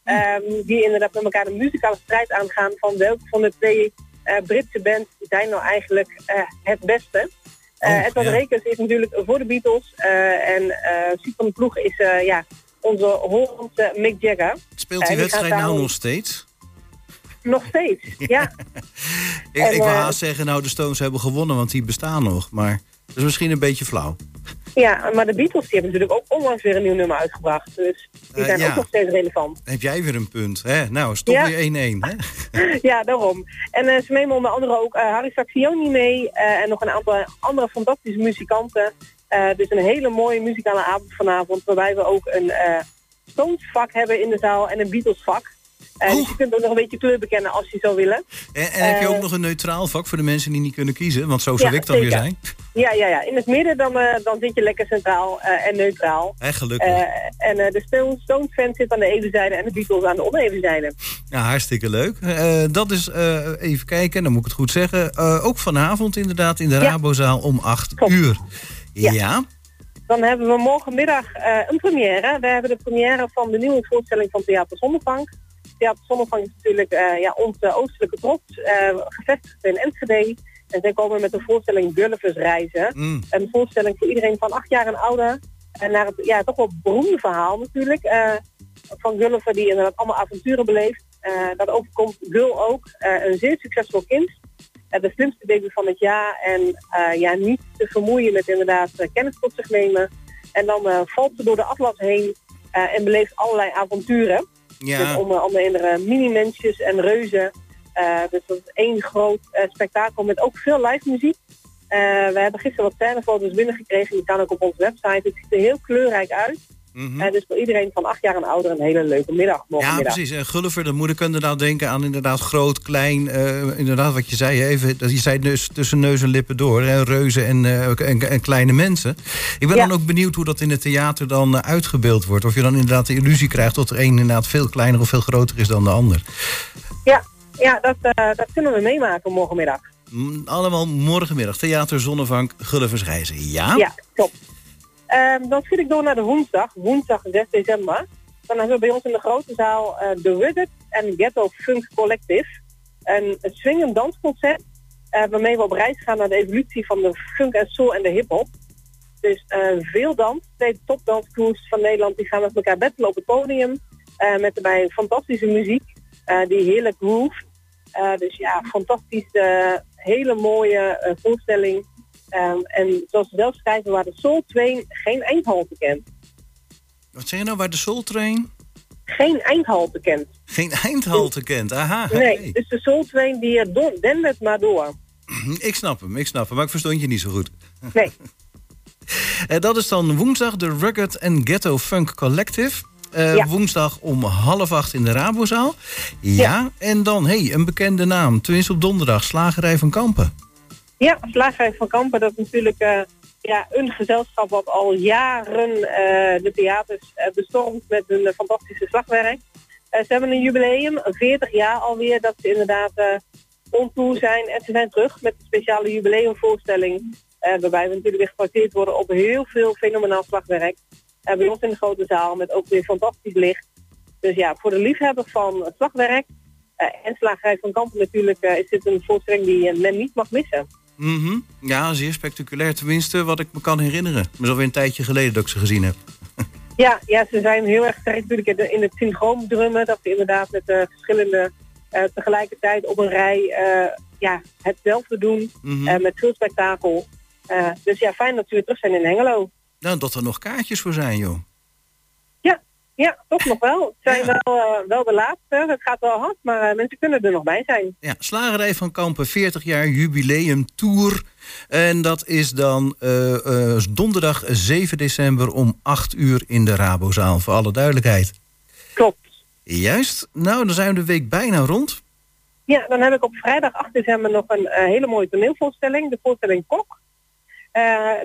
Ehm, die inderdaad met elkaar de muzikale strijd aangaan van welke van de twee eh, Britse bands zijn nou eigenlijk eh, het beste. Oh, Edward ja. Rekers is natuurlijk voor de Beatles. en Piet van de Ploeg is ja, onze Hollandse Mick Jagger. Speelt die die wedstrijd nou nog steeds? Nog steeds, ja. Ik, En, ik wil haast zeggen, nou de Stones hebben gewonnen, want die bestaan nog. Maar dat is misschien een beetje flauw. Ja, maar de Beatles die hebben natuurlijk ook onlangs weer een nieuw nummer uitgebracht. Dus die Eh, zijn ja. ook nog steeds relevant. Heb jij weer een punt, hè? Nou, is toch Ja. weer 1-1, hè? ja, daarom. En eh, ze nemen onder andere ook eh, Harry Saxioni mee en nog een aantal andere fantastische muzikanten. Dus een hele mooie muzikale avond vanavond, waarbij we ook een Stones vak hebben in de zaal en een Beatles vak. Eh, Dus je kunt ook nog een beetje kleur bekennen als je zou willen. En, en heb je Eh, ook nog een neutraal vak voor de mensen die niet kunnen kiezen? Want zo zou Ja, ik dan weer zijn. Ja, ja, ja. In het midden dan, eh, dan zit je lekker centraal eh, en neutraal. Hè, gelukkig. Eh, en eh, de Stones, Stones zitten aan de ene zijde en de Beatles aan de oneven zijde. Ja, hartstikke leuk. Eh, dat is, eh, even kijken, dan moet ik het goed zeggen. eh, ook vanavond inderdaad in de Ja. Rabozaal om 8 Klopt. uur. Ja. Ja. Dan hebben we morgenmiddag eh, een première. We hebben de première van de nieuwe voorstelling van Theater Zonnevank. Theater Zonnevank is natuurlijk eh, ja, onze oostelijke trots, eh, gevestigd in Enschede. En zij komen met de voorstelling Gulliver's Reizen. Mm. Een voorstelling voor iedereen van acht jaar en ouder. En naar het ja, toch wel beroemde verhaal natuurlijk. eh, van Gulliver die inderdaad allemaal avonturen beleeft. Dat overkomt Gul ook. een zeer succesvol kind. De slimste baby van het jaar. En ja, niet te vermoeien met inderdaad eh, kennis tot zich nemen. En dan valt ze door de atlas heen en beleeft allerlei avonturen. Dus Ja, onder andere mini-mensjes en reuzen. Eh, dus dat is één groot eh, spektakel met ook veel live muziek. Eh, we hebben gisteren wat scènefoto's binnengekregen. Die staan ook op onze website. Het ziet er heel kleurrijk uit. Eh, dus voor iedereen van acht jaar en ouder een hele leuke middag. ja precies. En Gulliver, dan moet ik inderdaad denken aan inderdaad groot, klein. eh, inderdaad wat je zei, even, je zei tussen neus en lippen door. Hè, reuzen en, eh, en, en kleine mensen. Ik ben Ja. dan ook benieuwd hoe dat in het theater dan uitgebeeld wordt. Of je dan inderdaad de illusie krijgt dat er een inderdaad veel kleiner of veel groter is dan de ander. Ja, ja dat, dat kunnen we meemaken morgenmiddag. Mm, Allemaal morgenmiddag. Theater Zonnevank, Gullivers Reizen. Ja? Ja, klopt. Ehm, dan schiet ik door naar de woensdag, woensdag 6 december. Dan hebben we bij ons in de grote zaal eh de Rugged en Ghetto Funk Collective. Een, swingend dansconcert eh, waarmee we op reis gaan naar de evolutie van de funk en soul en de hip-hop. Dus eh, veel dans. Twee topdanscrews van Nederland die gaan met elkaar battelen op het podium. Met daarbij fantastische muziek die heerlijk groove. Dus ja, fantastisch. eh, hele mooie voorstelling. Ehm, en zoals ze zelf schrijven, waar de Soul Train geen eindhalte kent. Wat zeg je nou, waar de Soul Train Geen eindhalte kent. geen eindhalte kent? Aha, Nee, oké. dus de Soul Train die eh, door, dendert maar door. Ik snap hem, ik snap hem, maar ik verstond je niet zo goed. Nee. Eh, dat is dan woensdag de Rugged and Ghetto Funk Collective. Eh, Ja. Woensdag om half acht in de Rabozaal. Ja, en dan, hey, een bekende naam. Tenminste op donderdag, Slagerij van Kampen. Ja, Slagerij van Kampen, dat is natuurlijk eh, ja, een gezelschap wat al jaren eh, de theaters eh, bestormt met hun fantastische slagwerk. Ze hebben een jubileum, 40 jaar alweer, dat ze inderdaad on tour zijn. En ze zijn terug met een speciale jubileumvoorstelling. waarbij we natuurlijk weer gefacteerd worden op heel veel fenomenaal slagwerk. Eh, bij ons in de grote zaal met ook weer fantastisch licht. Dus ja, voor de liefhebber van slagwerk en Slagerij van Kampen natuurlijk is dit een voorstelling die men niet mag missen. Mhm. Ja, zeer spectaculair. Tenminste, wat ik me kan herinneren. Maar is alweer een tijdje geleden dat ik ze gezien heb. Ja, ja, ze zijn heel erg sterk natuurlijk in, het synchroon drummen. Dat ze inderdaad met de verschillende eh, tegelijkertijd op een rij eh, ja, hetzelfde doen. Eh, met veel spektakel. Dus ja, fijn dat ze weer terug zijn in Hengelo. Nou, dat er nog kaartjes voor zijn, joh. Ja, toch nog wel. Het zijn wel, eh, wel de laatste. Het gaat wel hard, maar eh, mensen kunnen er nog bij zijn. Ja, Slagerij van Kampen, 40 jaar jubileum tour. En dat is dan eh, donderdag 7 december om 8 uur in de Rabozaal. Voor alle duidelijkheid. Klopt. Juist. Nou, dan zijn we de week bijna rond. Ja, dan heb ik op vrijdag 8 december nog een hele mooie toneelvoorstelling. De voorstelling Kok.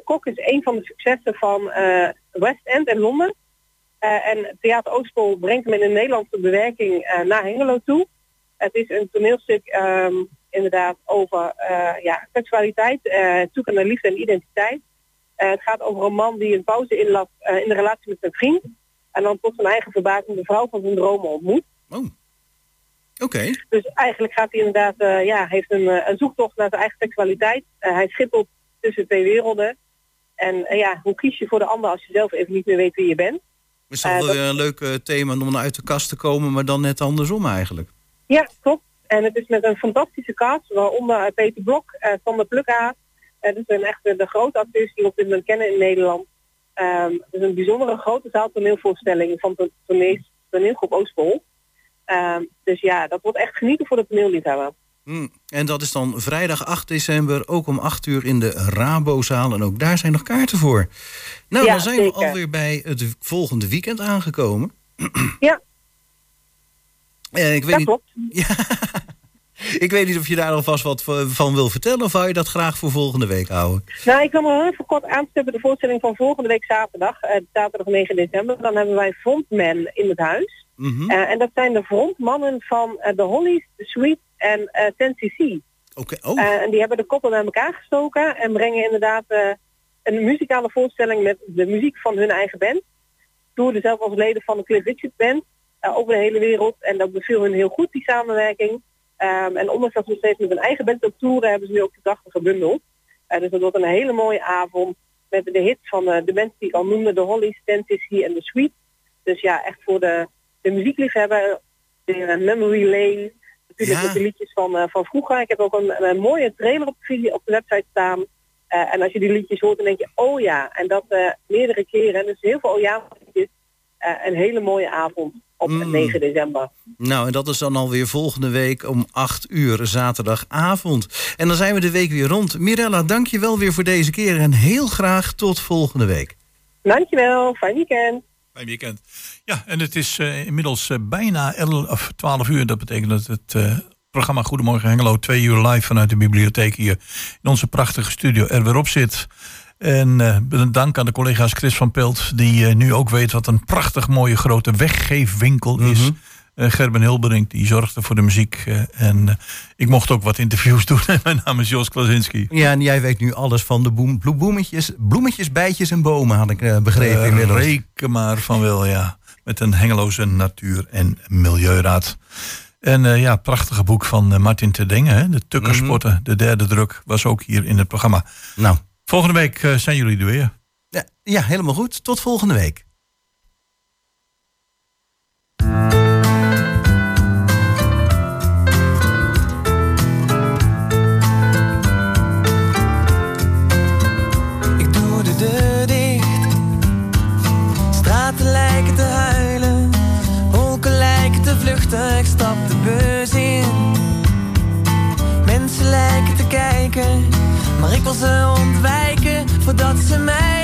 Kok is een van de successen van West End en Londen. Eh, en Theater Oostpol brengt hem in een Nederlandse bewerking eh, naar Hengelo toe. Het is een toneelstuk ehm, inderdaad over eh, ja, seksualiteit, zoeken naar liefde en identiteit. Het gaat over een man die een pauze inlaat in de relatie met zijn vriend. En dan tot zijn eigen verbazing de vrouw van zijn dromen ontmoet. Oké. Dus eigenlijk gaat hij inderdaad, ja, heeft een, een zoektocht naar zijn eigen seksualiteit. Eh, hij schippelt tussen twee werelden. En ja, hoe kies je voor de ander als je zelf even niet meer weet wie je bent? Is toch Eh, wel weer een leuk eh, thema om uit de kast te komen, maar dan net andersom eigenlijk. Ja, klopt. En het is met een fantastische cast, waaronder eh, Peter Blok, Sander Plukhaat. Eh dat zijn echt de grote acteurs die we op dit moment kennen in Nederland. Ehm, het is een bijzondere grote zaal toneelvoorstelling van de toneel, toneelgroep Oostpol. Ehm, dus ja, dat wordt echt genieten voor de toneelliefhebber. Hm. En dat is dan vrijdag 8 december, ook om 8 uur in de Rabozaal. En ook daar zijn nog kaarten voor. Nou, Ja, dan zijn we alweer bij het volgende weekend aangekomen. Ja. Eh, ik weet Dat niet, klopt. Ik weet niet of je daar alvast wat van wil vertellen... of wou je dat graag voor volgende week houden? Nou, ik kan me heel even kort aanstippen de voorstelling van volgende week zaterdag, eh, zaterdag 9 december. Dan hebben wij Frontmen in het huis. Mhm. Eh, en dat zijn de frontmannen van eh, de Hollies, de Sweet en eh 10cc. Oké, oh. En die hebben de koppel bij elkaar gestoken en brengen inderdaad een muzikale voorstelling met de muziek van hun eigen band. Toerden zelf als leden van de Cliff Richard Band eh, over de hele wereld. En dat beviel hun heel goed, die samenwerking. Ehm, en ondanks dat ze nog steeds met hun eigen band op toeren, hebben ze nu ook de krachten gebundeld. Eh, dus dat wordt een hele mooie avond met de hits van de mensen die ik al noemde, de Hollies, Tennessee en de Sweet. Dus ja, echt voor de, de muziekliefhebber, de eh, Memory Lane, natuurlijk Ja. de liedjes van, eh, van vroeger. Ik heb ook een, een mooie trailer op video, op de website staan. Eh, en als je die liedjes hoort, dan denk je, oh ja, en dat meerdere keren. Dus heel veel oh ja liedjes. Een hele mooie avond op Mm. 9 december. Nou, en dat is dan alweer volgende week om 8 uur zaterdagavond. En dan zijn we de week weer rond. Mirella, dank je wel weer voor deze keer en heel graag tot volgende week. Dankjewel, fijn weekend. Fijn weekend. Ja, en het is eh, inmiddels eh, bijna 11, of 12 uur. Dat betekent dat het eh, programma Goedemorgen Hengelo... twee uur live vanuit de bibliotheek hier... in onze prachtige studio er weer op zit. En dank aan de collega's Chris van Pelt... die nu ook weet wat een prachtig mooie grote weggeefwinkel is... Mhm. Gerben Hilberink, die zorgde voor de muziek. eh, en eh, ik mocht ook wat interviews doen. Mijn naam is Jos Klasinski. Ja, en jij weet nu alles van de boem, bloe- bloemetjes, bloemetjes, bijtjes en bomen, had ik eh, begrepen Eh, inmiddels. reken maar van wel, ja. Met een hengeloze natuur- en milieuraad. En eh, ja, prachtige boek van eh, Martin Terdenge. Hè? De Tukkersporten, de derde druk, was ook hier in het programma. Nou, Volgende week eh, zijn jullie er weer. Ja, ja, helemaal goed. Tot volgende week. Ze ontwijken voordat ze mij